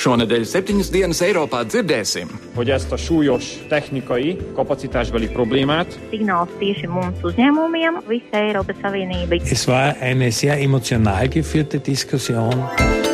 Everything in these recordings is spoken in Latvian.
Šonadēļ septiņas dienas Eiropā dzirdēsim, hogy ezt a súlyos technikai, kapacitásbeli problémát Signāls tieši mums uzņēmumiem, visa Eiropas Savienība. Es war eine sehr emotional geführte Diskussion.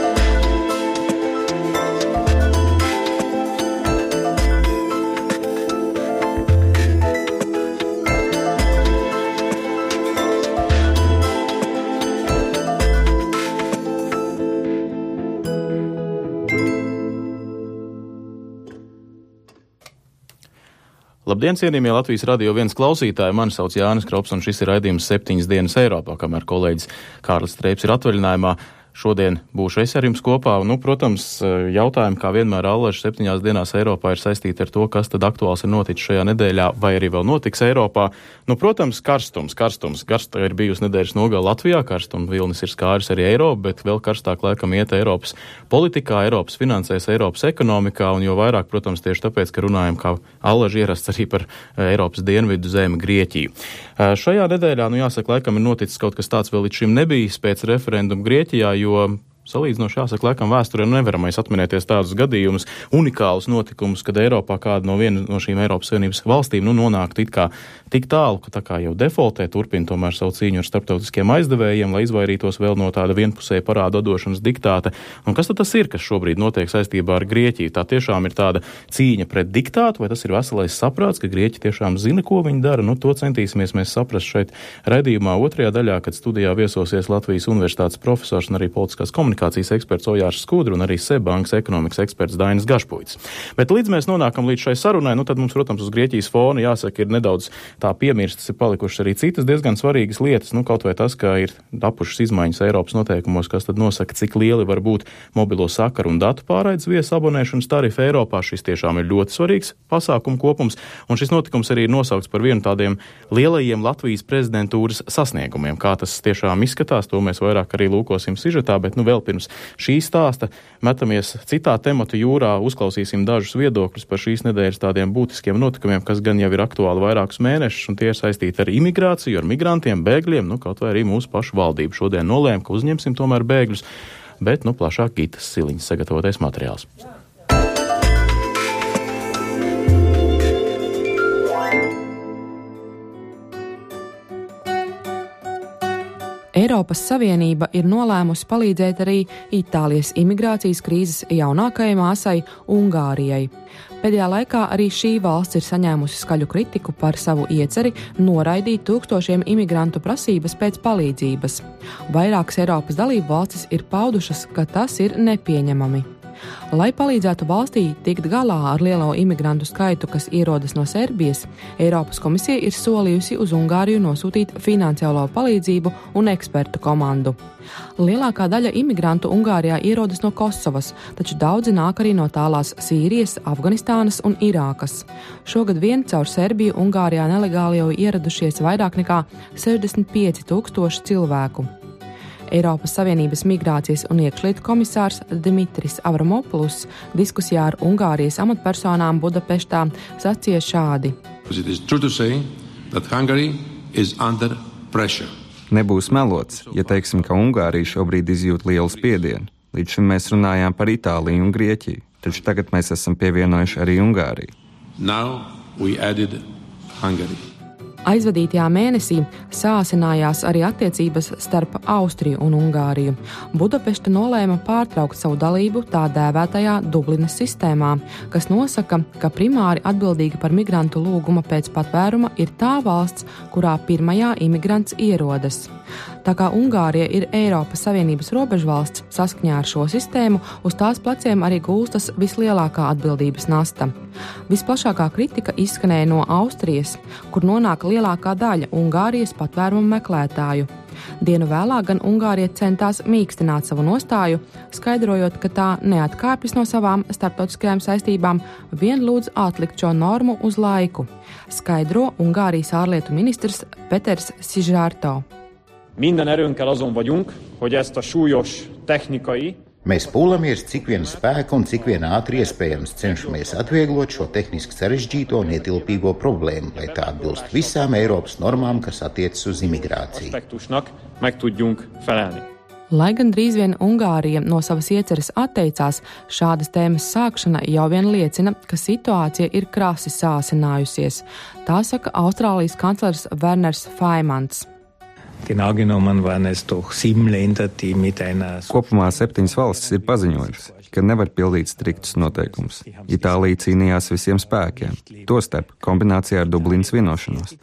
Labdien, cienījamie Latvijas radio viens klausītāji! Mani sauc Jānis Krops, un šis ir raidījums septiņas dienas Eiropā, kamēr kolēģis Kārlis Streips ir atvaļinājumā. Šodien būšu es ar jums kopā. Nu, protams, jautājumi, kā vienmēr, Allaž septiņās dienās Eiropā ir saistīti ar to, kas tad aktuāls ir noticis šajā nedēļā, vai arī vēl notiks Eiropā. Nu, protams, karstums, karstums. Karsta ir bijusi nedēļas nogala Latvijā, karstuma vilnis ir skāris arī Eiropu, bet vēl karstāk laikam iet Eiropas politikā, Eiropas finansēs, Eiropas ekonomikā, un jo vairāk, protams, tieši tāpēc, ka runājam, kā Allaž ierasts arī par Eiropas dienvidu zemi Grieķiju. Šajā nedēļā, nu jāsaka, laikam ir noticis kaut kas tāds vēl līdz šim nebijis pēc referenduma Grieķijā, jo Salīdzinoši jāsaka, laikam vēsturē nu nevaram mēs atminēties tādus gadījumus, unikālus notikumus, kad Eiropā kāda no viena no šīm Eiropas Savienības valstīm nu, nonāktu it kā tik tālu, ka tā kā jau defaultē turpina tomēr savu cīņu ar starptautiskiem aizdevējiem, lai izvairītos vēl no tāda vienpusēja parādu došanas diktāta. Un kas tad tas ir, kas šobrīd notiek saistībā ar Grieķiju? Tā tiešām ir tāda cīņa pret diktātu, vai tas ir veselais saprāts, ka Grieķi tiešām zina, ko viņi dara? Nu, to centīsimies mēs saprast šeit redzījumā otrajā daļā, kad studijā viesosies Latvijas Universitātes profesors un arī politiskās komunikācijas komunikācijas eksperts Ojārs Skudra un arī Sebankas ekonomikas eksperts Dainis Gašpuits. Bet līdz mēs nonākam līdz šai sarunai, nu tad mums, protams, uz Grieķijas fona jāsaka, ir nedaudz tā piemirstas, ir palikušas arī citas diezgan svarīgas lietas, nu kaut vai tas, ka ir tapušas izmaiņas Eiropas noteikumos, kas tad nosaka, cik lieli var būt mobilo sakaru un datu pārraides viesu abonēšanas tarifi Eiropā. Šis tiešām ir ļoti svarīgs pasākumu kopums, un šis notikums arī ir nosaukts par vienu tādiem lielajiem Latvijas prezidentūras sasniegumiem. Kā tas tiešām izskatās, to mēs vairāk arī lūkosim sižetā, bet nu vēl pirms šī stāsta metamies citā tematu jūrā, uzklausīsim dažus viedokļus par šīs nedēļas tādiem būtiskiem notikumiem, kas gan jau ir aktuāli vairākus mēnešus, un tie ir saistīti ar imigrāciju, ar migrantiem, bēgļiem, nu kaut vai arī mūsu pašu valdību šodien nolēma, ka uzņemsim tomēr bēgļus, bet nu plašāk Gitas Siliņas sagatavotais materiāls. Eiropas Savienība ir nolēmusi palīdzēt arī Itālijas imigrācijas krīzes jaunākajai māsai Ungārijai. Pēdējā laikā arī šī valsts ir saņēmusi skaļu kritiku par savu ieceri noraidīt tūkstošiem imigrantu prasības pēc palīdzības. Vairākas Eiropas dalību valstis ir paudušas, ka tas ir nepieņemami. Lai palīdzētu valstī tikt galā ar lielo imigrantu skaitu, kas ierodas no Serbijas, Eiropas komisija ir solījusi uz Ungāriju nosūtīt finansiālo palīdzību un ekspertu komandu. Lielākā daļa imigrantu Ungārijā ierodas no Kosovas, taču daudzi nāk arī no tālās Sīrijas, Afganistānas un Irākas. Šogad vien caur Serbiju Ungārijā nelegāli jau ieradušies vairāk nekā 65 tūkstoši cilvēku. Eiropas Savienības migrācijas un iekšlietu komisārs Dimitris Avramopoulos diskusijā ar Ungārijas amatpersonām Budapeštā sacīja šādi: Nebūs melots, ja teiksim, ka Ungārija šobrīd izjūt lielu spiedienu. Līdz šim mēs runājām par Itāliju un Grieķiju, taču tagad mēs esam pievienojuši arī Ungāriju. Aizvadītajā mēnesī sāsinājās arī attiecības starp Austriju un Ungāriju. Budapešta nolēma pārtraukt savu dalību tā dēvētajā Dublinas sistēmā, kas nosaka, ka primāri atbildīga par migrantu lūguma pēc patvēruma ir tā valsts, kurā pirmajā imigrants ierodas. Tā kā Ungārija ir Eiropas Savienības robežvalsts, saskaņā ar šo sistēmu uz tās pleciem arī gulstas vislielākā atbildības nasta. Visplašākā kritika izskanēja no Austrijas, kur nonāk lielākā daļa Ungārijas patvērumu meklētāju. Dienu vēlāk gan Ungārija centās mīkstināt savu nostāju, skaidrojot, ka tā neatkāpjas no savām starptautiskajām saistībām, vien lūdz atlikt šo normu uz laiku, skaidro Ungārijas ārlietu ministrs Peters Sižārto. Minden erőnkkel azon vagyunk, hogy ezt a súlyos technikai Mēs pūlamies, cik vien spēka un cik vien ātri iespējams cenšamies atvieglot šo tehniski sarežģīto un ietilpīgo problēmu, lai tā atbilst visām Eiropas normām, kas attiecas uz imigrāciju. Lai gan drīz vien Ungārija no savas ieceres atteicās, šādas tēmas sākšana jau vien liecina, ka situācija ir krasi sāsinājusies. Tā saka Austrālijas kanclers Werners Faimans. Genau genommen waren es doch sieben Länder, die mit einer. Kopumā septiņas valstis ir paziņojušas, ka nevar pildīt striktus noteikumus. Itālija cīnījās visiem spēkiem, tostarp kombinācijā ar Dublinas vienošanos.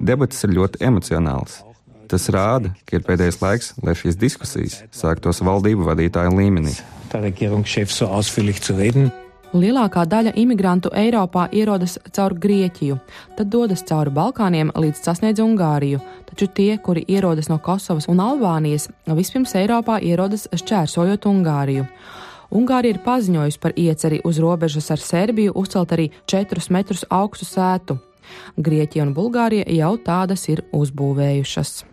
Debates ir ļoti emocionāls. Tas rāda, ka ir pēdējais laiks, lai šīs diskusijas sāktos valdību vadītāju līmenī. Der Regierungschef so ausführlich zu reden. Lielākā daļa imigrantu Eiropā ierodas caur Grieķiju, tad dodas cauri Balkāniem līdz sasniedz Ungāriju, taču tie, kuri ierodas no Kosovas un Albānijas, vispirms Eiropā ierodas šķērsojot Ungāriju. Ungārija ir paziņojusi par ieceri uz robežas ar Serbiju uzcelt arī 4 metrus augstu sētu. Grieķija un Bulgārija jau tādas ir uzbūvējušas.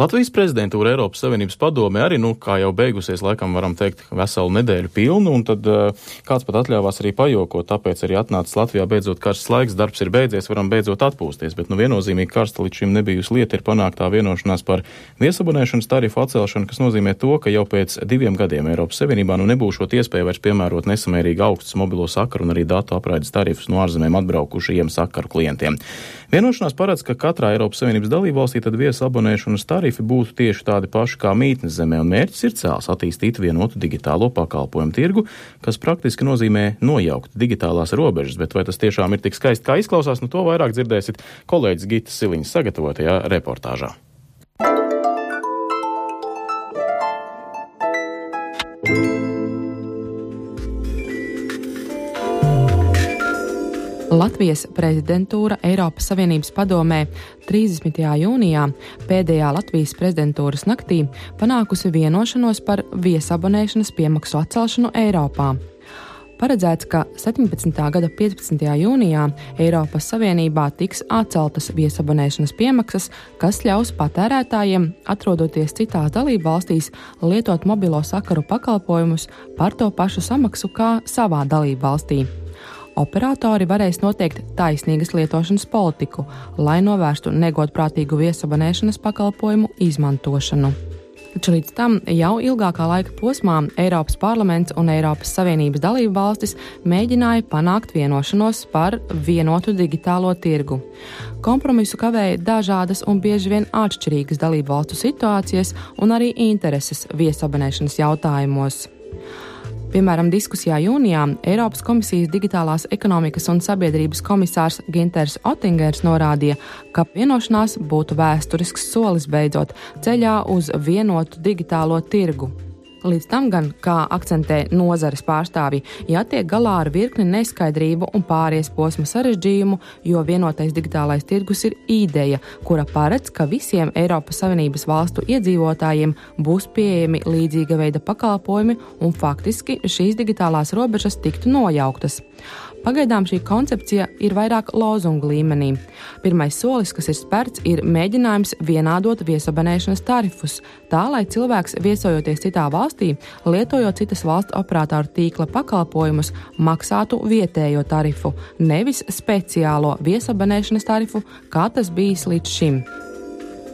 Latvijas prezidentūra Eiropas Savienības padomē arī, nu, kā jau beigusies, laikam varam teikt, veselu nedēļu pilnu, un tad uh, kāds pat atļāvās arī pajokot, tāpēc arī atnācis Latvijā beidzot karsts laiks, darbs ir beidzies, varam beidzot atpūsties, bet, nu, viennozīmīgi karsta līdz šim nebijusi lieta ir panāktā vienošanās par viesabunēšanas tarifu atcelšanu, kas nozīmē to, ka jau pēc diviem gadiem Eiropas Savienībā nu nebūšot iespēja vairs piemērot nesamērīgi augstus mobilo sakaru un arī datu apraides tarifus no ārzemēm atbraukušajiem sakaru klientiem. Vienošanās paredz, ka katrā Eiropas Savienības dalībvalstī tad viesabonēšanas tarifi būtu tieši tādi paši kā mītnes zemē, un mērķis ir cēls attīstīt vienotu digitālo pakalpojumu tirgu, kas praktiski nozīmē nojaukt digitālās robežas, bet vai tas tiešām ir tik skaisti, kā izklausās, nu to vairāk dzirdēsiet kolēģis Gitas Siliņas sagatavotajā reportāžā. Latvijas prezidentūra Eiropas Savienības padomē 30. jūnijā pēdējā Latvijas prezidentūras naktī panākusi vienošanos par viesabonēšanas piemaksu atcelšanu Eiropā. Paredzēts, ka 17. gada 15. jūnijā Eiropas Savienībā tiks atceltas viesabonēšanas piemaksas, kas ļaus patērētājiem, atrodoties citās dalību valstīs, lietot mobilo sakaru pakalpojumus par to pašu samaksu kā savā dalību valstī operatori varēs noteikt taisnīgas lietošanas politiku, lai novērstu negodprātīgu viesabonēšanas pakalpojumu izmantošanu. Taču līdz tam jau ilgākā laika posmā Eiropas parlaments un Eiropas Savienības dalību valstis mēģināja panākt vienošanos par vienotu digitālo tirgu. Kompromisu kavēja dažādas un bieži vien atšķirīgas dalību valstu situācijas un arī intereses viesabonēšanas jautājumos. Piemēram, diskusijā jūnijā Eiropas komisijas digitālās ekonomikas un sabiedrības komisārs Ginters Otingers norādīja, ka vienošanās būtu vēsturisks solis beidzot ceļā uz vienotu digitālo tirgu. Līdz tam gan, kā akcentē nozares pārstāvji, jātiek galā ar virkni neskaidrību un pāries posma sarežģījumu, jo vienotais digitālais tirgus ir ideja, kura paredz, ka visiem Eiropas Savienības valstu iedzīvotājiem būs pieejami līdzīga veida pakalpojumi un faktiski šīs digitālās robežas tiktu nojauktas. Pagaidām šī koncepcija ir vairāk lozungu līmenī. Pirmais solis, kas ir spērts, ir mēģinājums vienādot viesabonēšanas tarifus, tā lai cilvēks viesojoties citā valstī, lietojot citas valsts operatoru tīkla pakalpojumus, maksātu vietējo tarifu, nevis speciālo viesabonēšanas tarifu, kā tas bijis līdz šim.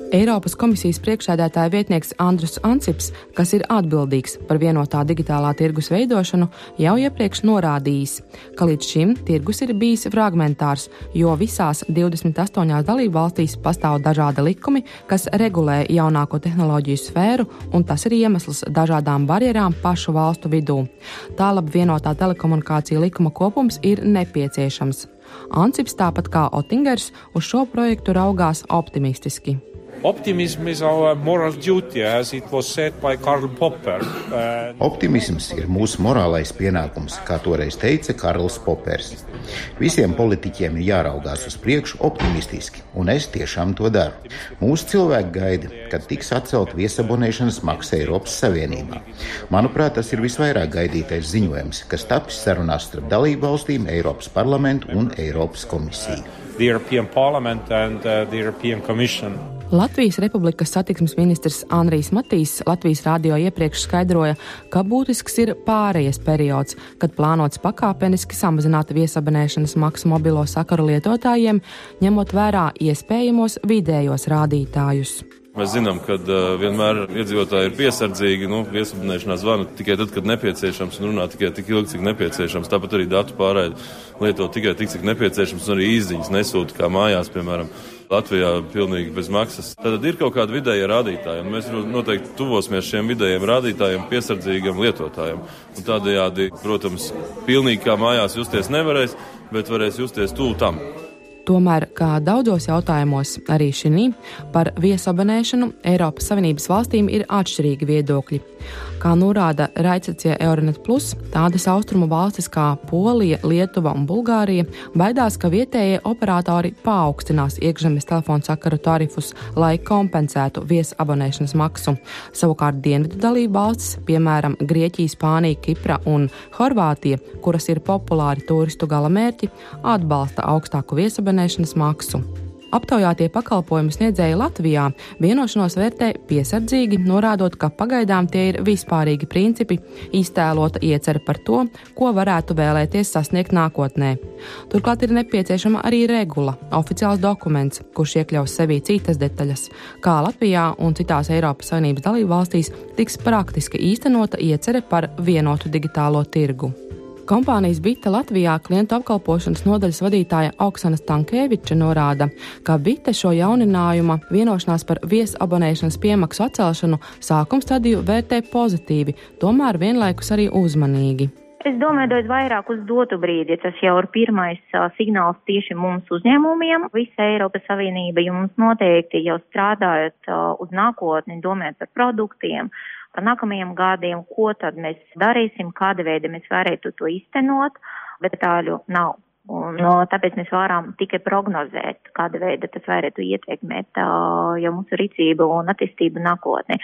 Eiropas komisijas priekšsēdētāja vietnieks Andrus Ansips, kas ir atbildīgs par vienotā digitālā tirgus veidošanu, jau iepriekš norādījis, ka līdz šim tirgus ir bijis fragmentārs, jo visās 28 dalību valstīs pastāv dažādi likumi, kas regulē jaunāko tehnoloģiju sfēru, un tas ir iemesls dažādām barjerām pašu valstu vidū. Tālāk vienotā telekomunikācija likuma kopums ir nepieciešams. Ansips, tāpat kā Otingers, uz šo projektu raugās optimistiski. Optimism is our moral duty, as it was said by Karl Popper. Uh, Optimisms ir mūsu morālais pienākums, kā toreiz teica Karls Popers. Visiem politiķiem ir jāraugās uz priekšu optimistiski, un es tiešām to daru. Mūsu cilvēki gaida, kad tiks atcelt viesabonēšanas maksa Eiropas Savienībā. Manuprāt, tas ir visvairāk gaidītais ziņojums, kas tapis sarunās starp dalību valstīm, Eiropas parlamentu un Eiropas komisiju. The European Parliament and uh, the European Commission. Latvijas Republikas satiksmes ministrs Andrijs Matīs Latvijas rādio iepriekš skaidroja, ka būtisks ir pārējais periods, kad plānots pakāpeniski samazināt viesabonēšanas maksu mobilo sakaru lietotājiem, ņemot vērā iespējamos vidējos rādītājus. Mēs zinām, ka uh, vienmēr iedzīvotāji ir piesardzīgi. Nu, viesabunēšanā zvana tikai tad, kad nepieciešams, un runā tikai tik ilgi, cik nepieciešams. Tāpat arī datu pārraidi lieto tikai tik, cik nepieciešams, un arī īziņas nesūta kā mājās, piemēram. Latvijā pilnīgi bez maksas. Tad ir kaut kāda vidēja rādītāja, un mēs noteikti tuvosimies šiem vidējiem rādītājiem, piesardzīgam lietotājam. Un tādējādi, protams, pilnīgi kā mājās justies nevarēs, bet varēs justies tuvu tam. Tomēr, kā daudzos jautājumos, arī šī par viesabonēšanu Eiropas Savienības valstīm ir atšķirīgi viedokļi. Kā norāda Raicacija Euronet Plus, tādas austrumu valstis kā Polija, Lietuva un Bulgārija baidās, ka vietējie operatori paaugstinās iekšzemes telefonu sakaru tarifus, lai kompensētu viesabonēšanas maksu. Savukārt dienvidu dalību valstis, piemēram, Grieķija, Spānija, Kipra un Horvātija, kuras ir populāri turistu galamērķi, atbalsta augstāku viesabonēšanu abonēšanas maksu. Aptaujātie pakalpojumu sniedzēji Latvijā vienošanos vērtē piesardzīgi, norādot, ka pagaidām tie ir vispārīgi principi, iztēlota iecerē par to, ko varētu vēlēties sasniegt nākotnē. Turklāt ir nepieciešama arī regula, oficiāls dokuments, kurš iekļaus sevī citas detaļas, kā Latvijā un citās Eiropas Savienības dalību valstīs tiks praktiski īstenota iecerē par vienotu digitālo tirgu. Kompānijas Bita Latvijā klientu apkalpošanas nodaļas vadītāja Oksana Stankēviča norāda, ka Bita šo jauninājuma vienošanās par viesabonēšanas piemaksu atcelšanu sākuma stadiju vērtē pozitīvi, tomēr vienlaikus arī uzmanīgi. Es domāju, ka vairāk uz dotu brīdi tas jau ir pirmais uh, signāls tieši mums uzņēmumiem, visa Eiropas Savienība, jo mums noteikti jau strādājot uh, uz nākotni, domājot par produktiem, nākamajiem gadiem, ko tad mēs darīsim, kāda veida mēs varētu to iztenot, bet tāļu nav. Un, no, tāpēc mēs varam tikai prognozēt, kāda veida tas varētu ietekmēt uh, jau mūsu rīcību un attīstību nākotnē.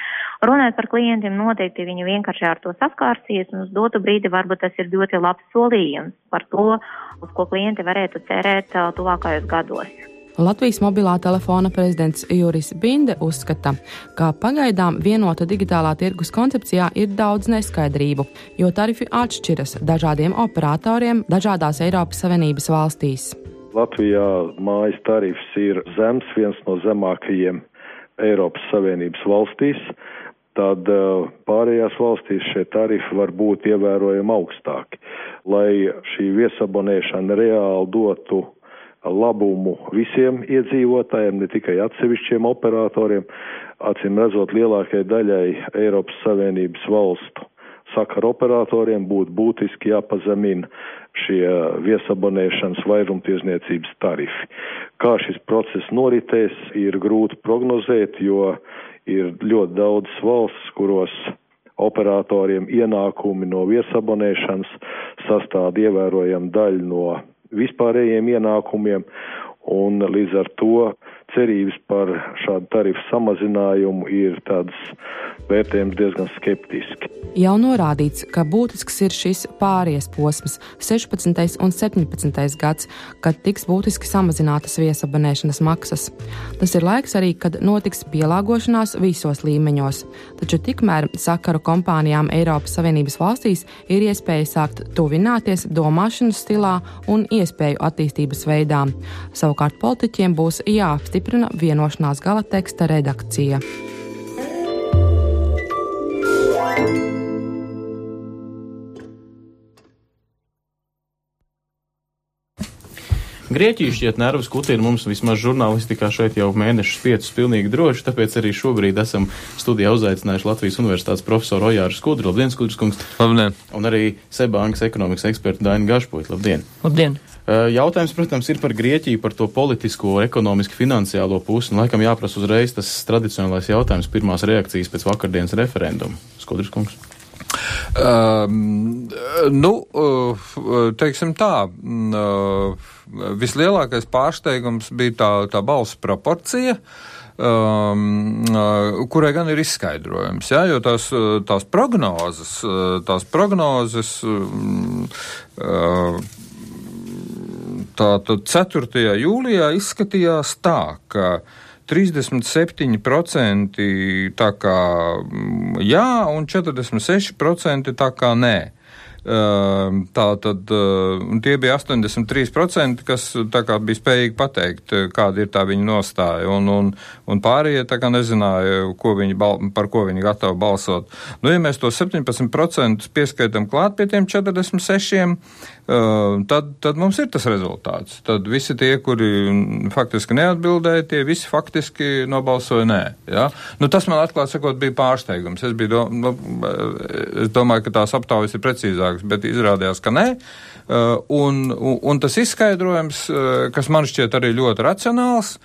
Runājot par klientiem, noteikti viņi vienkārši ar to saskārsies, un uz dotu brīdi varbūt tas ir ļoti labs solījums par to, uz ko klienti varētu cerēt uh, tuvākajos gados. Latvijas mobilā telefona prezidents Juris Binde uzskata, ka pagaidām vienota digitālā tirgus koncepcijā ir daudz neskaidrību, jo tarifi atšķiras dažādiem operatoriem dažādās Eiropas Savienības valstīs. Latvijā mājas tarifs ir zems, viens no zemākajiem Eiropas Savienības valstīs, tad uh, pārējās valstīs šie tarifi var būt ievērojami augstāki. Lai šī viesabonēšana reāli dotu labumu visiem iedzīvotājiem, ne tikai atsevišķiem operatoriem, acīm redzot lielākajai daļai Eiropas Savienības valstu sakaru operatoriem būtu būtiski jāpazemina šie viesabonēšanas vairumtiesniecības tarifi. Kā šis process noritēs, ir grūti prognozēt, jo ir ļoti daudz valsts, kuros operatoriem ienākumi no viesabonēšanas sastāv ievērojamu daļu no vispārējiem ienākumiem, un līdz ar to cerības par šādu tarifu samazinājumu ir tāds vērtējums diezgan skeptiski. Jau norādīts, ka būtisks ir šis pāries posms, 16. un 17. gads, kad tiks būtiski samazinātas viesabonēšanas maksas. Tas ir laiks arī, kad notiks pielāgošanās visos līmeņos, taču tikmēr sakaru kompānijām Eiropas Savienības valstīs ir iespēja sākt tuvināties domāšanas stilā un iespēju attīstības veidā. Savukārt politiķiem būs jāapstiprina vienošanās gala teksta redakcija. Grieķija šķiet nervus kutina mums vismaz žurnālistikā šeit jau mēnešus piecus pilnīgi droši, tāpēc arī šobrīd esam studijā uzaicinājuši Latvijas Universitātes profesoru Ojāru Skudru. Labdien, Skudrs kungs! Labdien! Un arī Sebankas ekonomikas ekspertu Dainu Gašpuitu. Labdien! Labdien! Jautājums, protams, ir par Grieķiju, par to politisko, ekonomiski, finansiālo pusi. Un, laikam jāprasa uzreiz tas tradicionālais jautājums, pirmās reakcijas pēc vakardienas referenduma. Skudrs kungs! Um, nu, teiksim tā, vislielākais pārsteigums bija tā, tā balsu proporcija. Um, kurai gan ir izskaidrojums, ja, jo tās, tās prognozes, tās prognozes um, tā tad 4. jūlijā izskatījās tā, ka 37% tā kā mm, jā un 46% tā kā nē. Ehm, tā tad tie bija 83%, kas bija spējīgi pateikt, kāda ir tā viņa nostāja, un, un, un pārējie tā kā nezināja, ko viņi, par ko viņi gatavi balsot. Nu, ja mēs to 17% pieskaitam klāt pie tiem 46%, tad, tad mums ir tas rezultāts. Tad visi tie, kuri faktiski neatbildēja, tie visi faktiski nobalsoja nē. Ja? Nu, tas man atklāt sakot bija pārsteigums. Es, biju, do, nu, es domāju, ka tās aptaujas ir precīzākas, bet izrādījās, ka nē. Un, un, un tas izskaidrojums, kas man šķiet arī ļoti racionāls,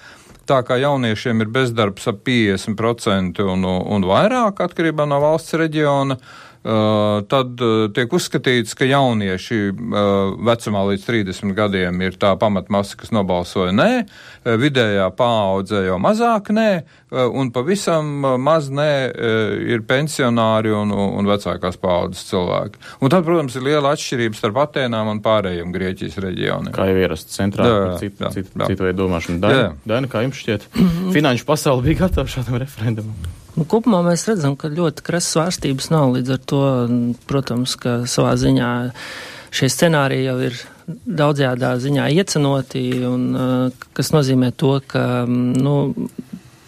tā kā jauniešiem ir bezdarbs ap 50% un, un vairāk atkarībā no valsts reģiona, Uh, tad uh, tiek uzskatīts, ka jaunieši uh, vecumā līdz 30 gadiem ir tā pamatmasa, kas nobalsoja nē, vidējā paudze jau mazāk nē, un pavisam maz nē ir pensionāri un, un vecākās paudzes cilvēki. Un tad, protams, ir liela atšķirība starp Atēnām un pārējiem Grieķijas reģioniem. Kā jau ierasts centrā, jā, citu, citu, citu veidu domāšanu. Daina, Daina, kā jums šķiet, finanšu pasauli bija gatava šādam referendumam? Nu, kopumā mēs redzam, ka ļoti krasas svārstības nav. Līdz ar to, protams, ka savā ziņā šie scenāriji jau ir daudzjādā ziņā iecenoti, un, kas nozīmē to, ka nu,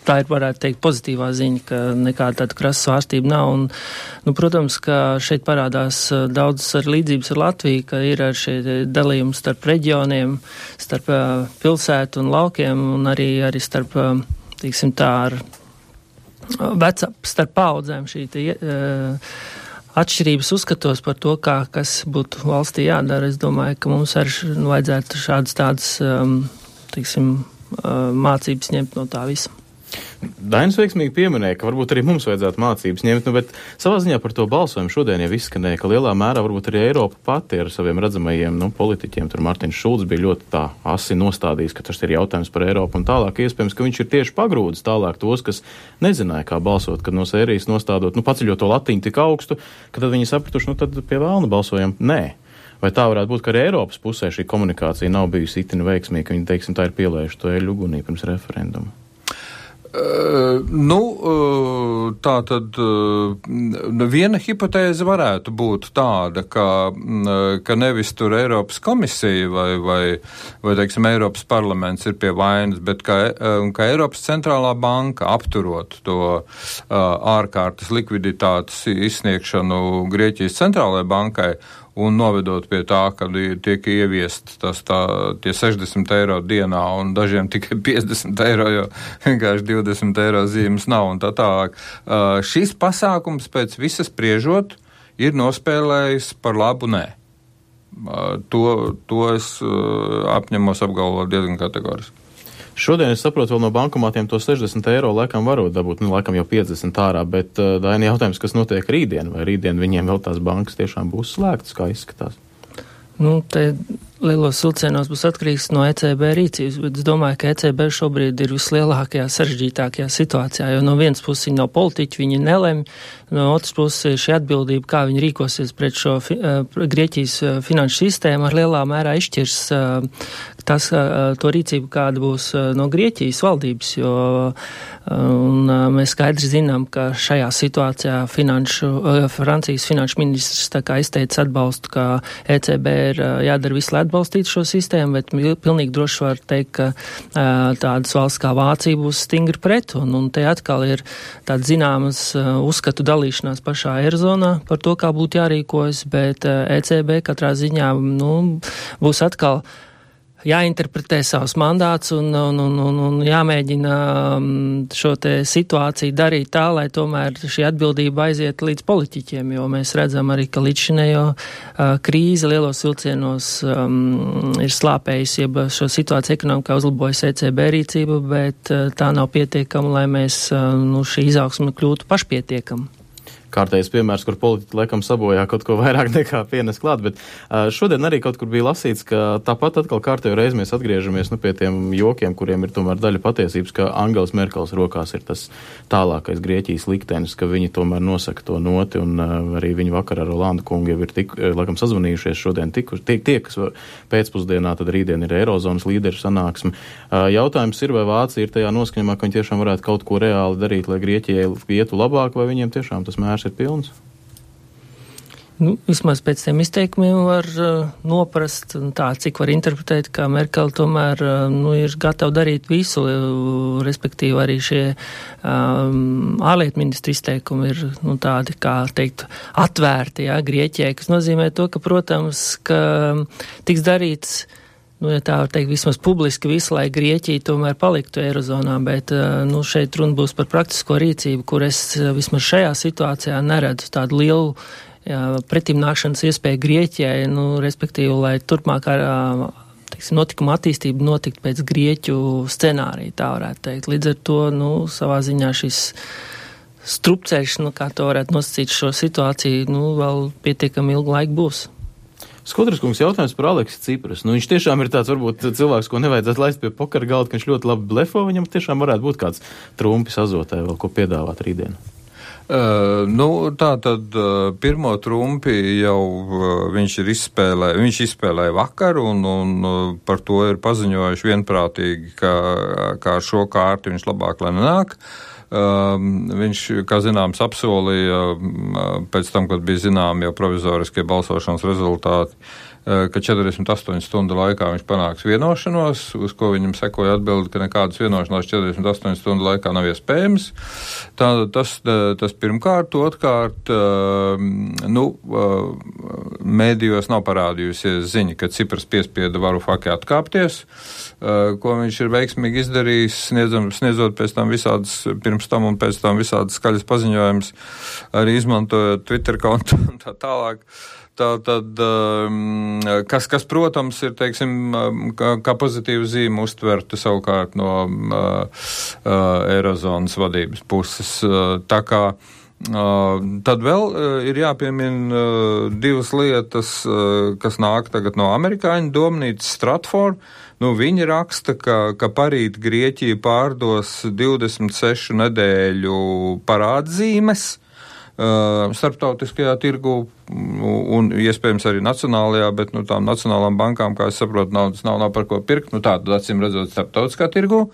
tā ir, varētu teikt, pozitīvā ziņa, ka nekāda tāda krasa svārstība nav. Un, nu, protams, ka šeit parādās daudzas ar līdzības ar Latviju, ka ir ar šie dalījumi starp reģioniem, starp pilsētu un laukiem, un arī, arī starp, teiksim tā, ar vecā starp paudzēm šī te, uh, atšķirības uzskatos par to, kā, kas būtu valstī jādara. Es domāju, ka mums arī nu, vajadzētu šādas tādas, um, teiksim, uh, mācības ņemt no tā visa. Dainis veiksmīgi pieminēja, ka varbūt arī mums vajadzētu mācības ņemt, nu, bet savā ziņā par to balsojumu šodien jau izskanēja, ka lielā mērā varbūt arī Eiropa pati ar saviem redzamajiem nu, politiķiem, tur Mārtiņš Šulcs bija ļoti tā asi nostādījis, ka tas ir jautājums par Eiropu un tālāk. Iespējams, ka viņš ir tieši pagrūdis tālāk tos, kas nezināja, kā balsot, kad no sērijas nostādot, nu, paceļot to latiņu tik augstu, ka tad viņi sapratuši, nu, tad pie vēlna balsojam nē. Vai tā varētu būt, ka arī Eiropas pusē šī komunikācija nav bijusi itin veiksmīga, ka viņi, teiksim, tā ir pielējuši to eļu ugunī pirms referenduma? Uh, nu, uh, tā tad uh, viena hipotēze varētu būt tāda, ka, ka nevis tur Eiropas komisija vai, vai, vai teiksim, Eiropas parlaments ir pie vainas, bet ka, ka Eiropas centrālā banka apturot to ārkārtas likviditātes izsniegšanu Grieķijas centrālajai bankai un novedot pie tā, ka tiek ieviest tas tā, tie 60 eiro dienā un dažiem tikai 50 eiro, jo vienkārši 20 eiro zīmes nav un tā tālāk. Uh, šis pasākums pēc visas priežot ir nospēlējis par labu nē. Uh, to, to es uh, apņemos apgalvot diezgan kategoriski. Šodien es saprotu, vēl no bankomātiem to 60 eiro laikam varot dabūt, nu, laikam jau 50 ārā, bet uh, Daini jautājums, kas notiek rītdien, vai rītdien viņiem vēl tās bankas tiešām būs slēgtas, kā izskatās? Nu, te lielos vilcienos būs atkarīgs no ECB rīcības, bet es domāju, ka ECB šobrīd ir vislielākajā sarežģītākajā situācijā, jo no vienas puses viņi nav politiķi, viņi nelem, no otras puses šī atbildība, kā viņi rīkosies pret šo fi, uh, Grieķijas uh, finanšu sistēmu, ar lielā mērā izšķirs uh, tas, to rīcību, kāda būs no Grieķijas valdības, jo Un, mēs skaidri zinām, ka šajā situācijā finanšu, Francijas finanšu ministrs tā kā izteica atbalstu, ka ECB ir jādara visu, lai atbalstītu šo sistēmu, bet pilnīgi droši var teikt, ka uh, tādas valsts kā Vācija būs stingri pret, un, un te atkal ir tāds zināmas uh, uzskatu dalīšanās pašā Eirozonā par to, kā būtu jārīkojas, bet uh, ECB katrā ziņā nu, būs atkal jāinterpretē savs mandāts un, un, un, un, un jāmēģina um, šo situāciju darīt tā, lai tomēr šī atbildība aiziet līdz politiķiem, jo mēs redzam arī, ka līdzšinējo uh, krīze lielos vilcienos um, ir slāpējusi, ja šo situāciju ekonomikā uzlabojas ECB rīcība, bet uh, tā nav pietiekama, lai mēs uh, nu, šī izaugsme kļūtu pašpietiekama. Kārtējs piemērs, kur politiķi laikam sabojā kaut ko vairāk nekā pienes klāt, bet uh, šodien arī kaut kur bija lasīts, ka tāpat atkal kārtējo reizi mēs atgriežamies nu, pie tiem jokiem, kuriem ir tomēr daļa patiesības, ka Angels Merkels rokās ir tas tālākais Grieķijas liktenis, ka viņi tomēr nosaka to noti, un uh, arī viņi vakar ar Olandu kungu jau ir tik, laikam sazvanījušies šodien tiku, tie, tie, kas pēcpusdienā, tad rītdien ir Eirozonas līderu sanāksme. Uh, jautājums ir, vai Vācija ir tajā noskaņumā, ka viņi tiešām varētu kaut ko reāli darīt, lai Grieķijai ietu labāk, vai viņiem tiešām tas mērs ir pilns? Nu, vismaz pēc tiem izteikumiem var uh, noprast, tā, cik var interpretēt, ka Merkel tomēr uh, nu, ir gatava darīt visu, uh, respektīvi arī šie um, ārlietu ministri izteikumi ir nu, tādi, kā teikt, atvērti, jā, Grieķijai, kas nozīmē to, ka, protams, ka tiks darīts nu, ja tā var teikt, vismaz publiski visu, lai Grieķija tomēr paliktu Eirozonā, bet nu, šeit runa būs par praktisko rīcību, kur es vismaz šajā situācijā neredzu tādu lielu pretimnākšanas iespēja Grieķijai, nu, respektīvi, lai turpmākā teiksim, notikuma attīstība notikt pēc Grieķu scenārija, tā varētu teikt. Līdz ar to, nu, savā ziņā šis strupceļš, nu, kā to varētu nosacīt šo situāciju, nu, vēl pietiekami ilgu laiku būs. Skudras kungs jautājums par Aleksu Cipras. Nu, viņš tiešām ir tāds, varbūt, cilvēks, ko nevajadzētu laist pie pokara galda, ka viņš ļoti labi blefo. Viņam tiešām varētu būt kāds trumpis azotē vēl ko piedāvāt rītdien. Uh, nu, tā tad uh, pirmo trumpi jau uh, viņš ir izspēlējis, viņš izspēlēja vakar, un, un par to ir paziņojuši vienprātīgi, ka, ar šo kārti viņš labāk lai nenāk. Uh, viņš, kā zināms, apsolīja uh, pēc tam, kad bija zinām jau provizoriskie balsošanas rezultāti, ka 48 stundu laikā viņš panāks vienošanos, uz ko viņam sekoja atbildi, ka nekādas vienošanās 48 stundu laikā nav iespējams. Tā, tas, eh, tas pirmkārt, otrkārt, eh, nu, mēdījos nav parādījusies ziņa, ka Cipras piespieda varu fakti atkāpties, ko viņš ir veiksmīgi izdarījis, sniedzam, sniedzot pēc tam visādas, pirms tam un pēc tam visādas skaļas paziņojumus, arī izmantojot Twitter kontu un tā tālāk. Tā tad, um, kas, kas, protams, ir, teiksim, um, kā, pozitīva zīme uztverta savukārt no uh, uh, Eirozonas vadības puses. Uh, tā kā tad vēl uh, ir jāpiemina divas lietas, kas nāk tagad no amerikāņu domnīcas Stratford. Nu, viņi raksta, ka, ka parīt Grieķija pārdos 26 nedēļu parādzīmes starptautiskajā tirgu un iespējams arī nacionālajā, bet nu, tām nacionālām bankām, kā es saprotu, naudas nav, nav par ko pirkt. Nu, Tādu acīm redzot starptautiskā tirgu.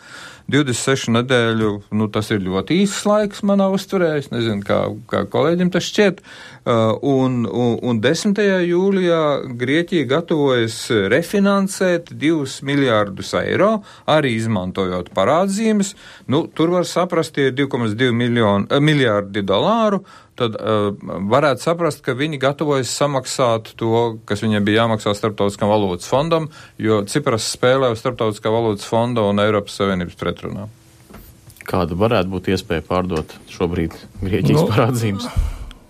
26 nedēļu, nu, tas ir ļoti īsts laiks manā uzturē. Es nezinu, kā, kā kolēģim tas šķiet. Uh, un, un, un 10. jūlijā Grieķija gatavojas refinansēt 2 miljārdus eiro, arī izmantojot parādzīmes. Nu, tur var saprast, tie ir 2,2 miljārdi dolāru tad uh, varētu saprast, ka viņi gatavojas samaksāt to, kas viņiem bija jāmaksā Startautiskam valūtas fondam, jo Cipras spēlē uz Startautiskā valūtas fonda un Eiropas Savienības pretrunā. Kāda varētu būt iespēja pārdot šobrīd Grieķijas nu, parādzīmes?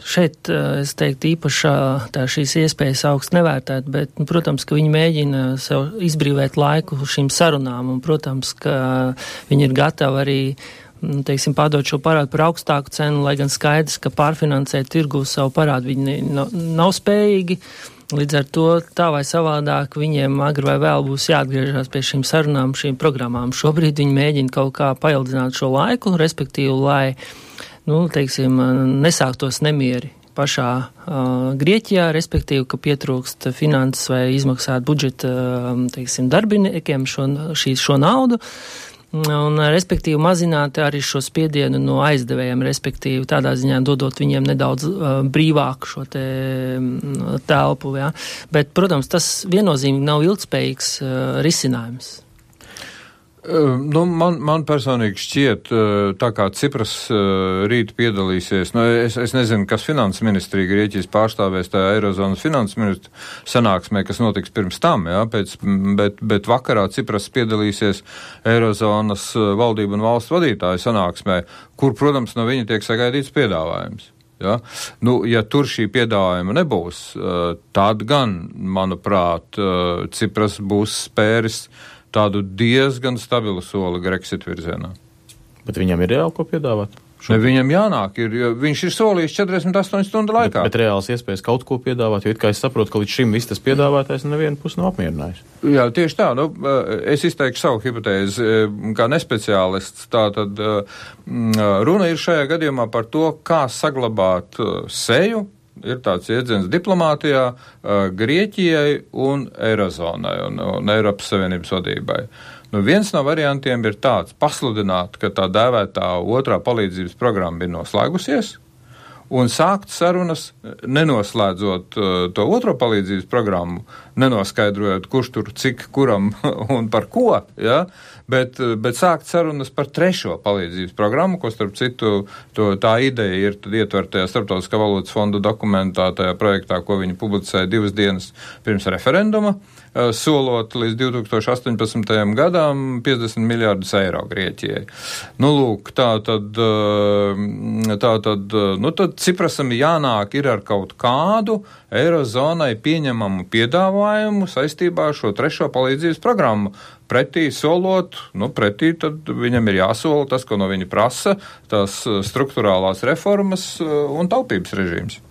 Šeit es teiktu, īpaši tā šīs iespējas augst nevērtēt, bet, nu, protams, ka viņi mēģina sev izbrīvēt laiku šīm sarunām, un, protams, ka viņi ir gatavi arī uh, teiksim, pārdot šo parādu par augstāku cenu, lai gan skaidrs, ka pārfinansēt tirgu savu parādu viņi nav spējīgi. Līdz ar to tā vai savādāk viņiem agri vai vēl būs jāatgriežas pie šīm sarunām, šīm programmām. Šobrīd viņi mēģina kaut kā paildzināt šo laiku, respektīvi, lai, nu, teiksim, nesāktos nemieri pašā uh, Grieķijā, respektīvi, ka pietrūkst finanses vai izmaksāt budžeta, uh, teiksim, darbiniekiem šo, šī, šo naudu. Uh, un respektīvi mazināt arī šo spiedienu no aizdevējiem, respektīvi tādā ziņā dodot viņiem nedaudz uh, brīvāku šo te um, telpu. Ja? Bet, protams, tas viennozīmīgi nav ilgspējīgs uh, risinājums. Nu, man, man personīgi šķiet, tā kā Cipras rīt piedalīsies, nu, es, es nezinu, kas finanses ministrija Grieķijas pārstāvēs tajā Eirozonas finanses ministru sanāksmē, kas notiks pirms tam, jā, pēc, bet, bet vakarā Cipras piedalīsies Eirozonas valdību un valstu vadītāju sanāksmē, kur, protams, no viņa tiek sagaidīts piedāvājums. Ja? Nu, ja tur šī piedāvājuma nebūs, tad gan, manuprāt, Cipras būs spēris tādu diezgan stabilu soli Brexit virzienā. Bet viņam ir reāli ko piedāvāt? Ne, viņam jānāk, ir, viņš ir solījis 48 stundu laikā. Bet, bet reāls iespējas kaut ko piedāvāt, jo it kā es saprotu, ka līdz šim viss tas piedāvātais nevienu pusi nav apmierinājis. Jā, tieši tā. Nu, es izteikšu savu hipotēzi kā nespeciālists. Tā tad runa ir šajā gadījumā par to, kā saglabāt seju. Ir tāds jēdziens diplomātijā Grieķijai un Eirozonai un, un Eiropas Savienības vadībai. Nu, viens no variantiem ir tāds - pasludināt, ka tā dēvētā otrā palīdzības programma ir noslēgusies, un sākt sarunas, nenoslēdzot uh, to otro palīdzības programmu, nenoskaidrojot, kurš tur cik kuram un par ko, ja? bet, bet sākt sarunas par trešo palīdzības programmu, ko starp citu to, tā ideja ir ietverta tajā Starptautiskā valodas fonda dokumentā, tajā projektā, ko viņi publicēja divas dienas pirms referenduma. Uh, solot līdz 2018. gadam 50 miljārdus eiro Grieķijai. Nu, lūk, tā tad, eh, tā tad, eh, nu, tad Ciprasam jānāk ir ar kaut kādu Eirozonai pieņemamu piedāvājumu saistībā ar šo trešo palīdzības programmu. Pretī solot, nu, pretī tad viņam ir jāsola tas, ko no viņa prasa, tās struktūrālās reformas un taupības režīms.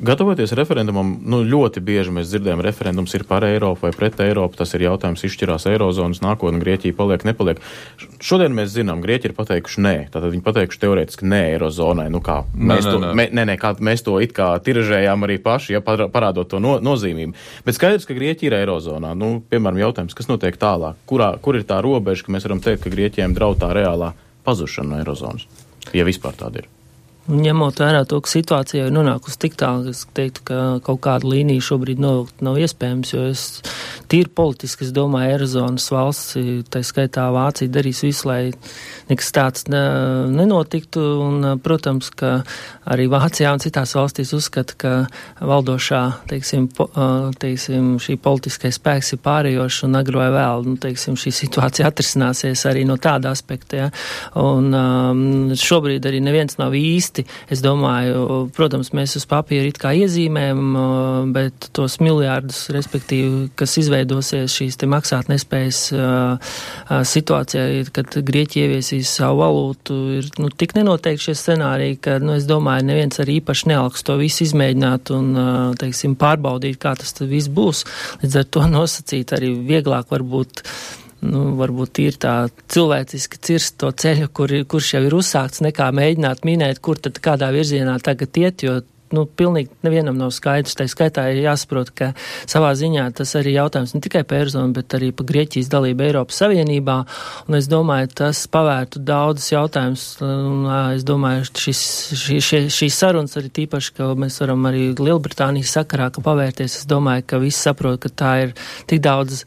Gatavoties referendumam, nu, ļoti bieži mēs dzirdējam, referendums ir par Eiropu vai pret Eiropu. Tas ir jautājums, izšķirās Eirozonas nākotne, Grieķija paliek, nepaliek. Šodien mēs zinām, Grieķi ir pateikuši nē. Tātad viņi pateikuši teorētiski nē Eirozonai. Nu, kā mēs, nē, to, nē, nē. Mē, nē, kā mēs to it kā tiražējām arī paši, ja parādot to no, nozīmību. Bet skaidrs, ka Grieķija ir Eirozonā. Nu, piemēram, jautājums, kas notiek tālāk? Kurā, kur ir tā robeža, ka mēs varam teikt, ka Grieķijiem draud tā reālā pazušana no Eirozonas? Ja vispār tāda ir. Ņemot vērā to, ka situācija ir nonākusi tik tālu, es teiktu, ka kaut kāda līnija šobrīd novilkt nav iespējams, jo es tīri politiski, es domāju, Eirozonas valsts, tā skaitā Vācija darīs visu, lai nekas tāds ne, nenotiktu, un, protams, ka arī Vācijā un citās valstīs uzskata, ka valdošā, teiksim, po, teiksim šī politiskais spēks ir pārējošs un agro vai vēl, nu, teiksim, šī situācija atrisināsies arī no tāda aspekta, ja, un um, šobrīd arī neviens nav īsti īsti. Es domāju, protams, mēs uz papīra it kā iezīmējam, bet tos miljārdus, respektīvi, kas izveidosies šīs te maksāt nespējas situācijā, kad Grieķija ieviesīs savu valūtu, ir nu, tik nenoteikti šie scenāriji, ka, nu, es domāju, neviens arī īpaši nealks to visu izmēģināt un, teiksim, pārbaudīt, kā tas viss būs. Līdz ar to nosacīt arī vieglāk varbūt nu, varbūt ir tā cilvēciski cirst to ceļu, kur, kurš jau ir uzsākts, nekā mēģināt minēt, kur tad kādā virzienā tagad iet, jo nu, pilnīgi nevienam nav skaidrs. Tā skaitā ir jāsaprot, ka savā ziņā tas arī jautājums ne tikai par Eirozonu, bet arī par Grieķijas dalību Eiropas Savienībā. Un es domāju, tas pavērtu daudzus jautājumus. Es domāju, šis, šī, šī, šīs sarunas arī tīpaši, ka mēs varam arī Lielbritānijas sakarā, ka pavērties. Es domāju, ka visi saprot, ka tā ir tik daudz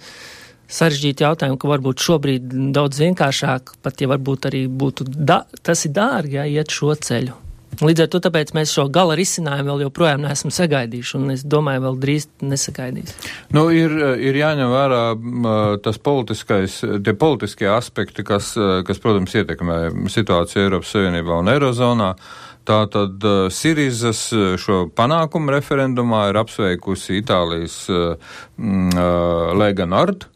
sarežģīti jautājumi, ka varbūt šobrīd daudz vienkāršāk, pat ja varbūt arī būtu, da, tas ir dārgi, ja iet šo ceļu. Līdz ar to mēs šo gala risinājumu vēl joprojām neesam sagaidījuši, un es domāju, vēl drīz nesagaidīs. Nu, ir, ir jāņem vērā tas politiskais, tie politiskie aspekti, kas, kas, protams, ietekmē situāciju Eiropas Savienībā un Eirozonā. Tātad uh, Sirizas šo panākumu referendumā ir apsveikusi Itālijas uh, Lega Nord, uh,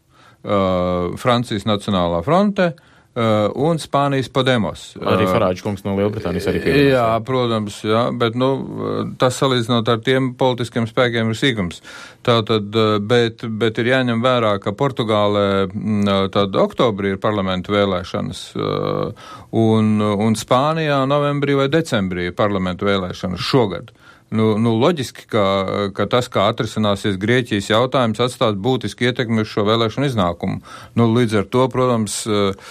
Francijas Nacionālā fronte. Uh, un Spānijas Podemos. Arī uh, Farāģis kungs no Lielbritānijas arī pievienojas. Jā, protams, jā, bet, nu, tas salīdzinot ar tiem politiskiem spēkiem ir sīkums. Tātad, uh, bet, bet ir jāņem vērā, ka Portugālē mm, uh, tad oktobrī ir parlamentu vēlēšanas, uh, un, un Spānijā novembrī vai decembrī ir parlamentu vēlēšanas šogad. Uh, Nu, nu, loģiski, ka, ka tas, kā atrisināsies Grieķijas jautājums, atstās būtiski ietekmi uz šo vēlēšanu iznākumu. Nu, līdz ar to, protams, eh,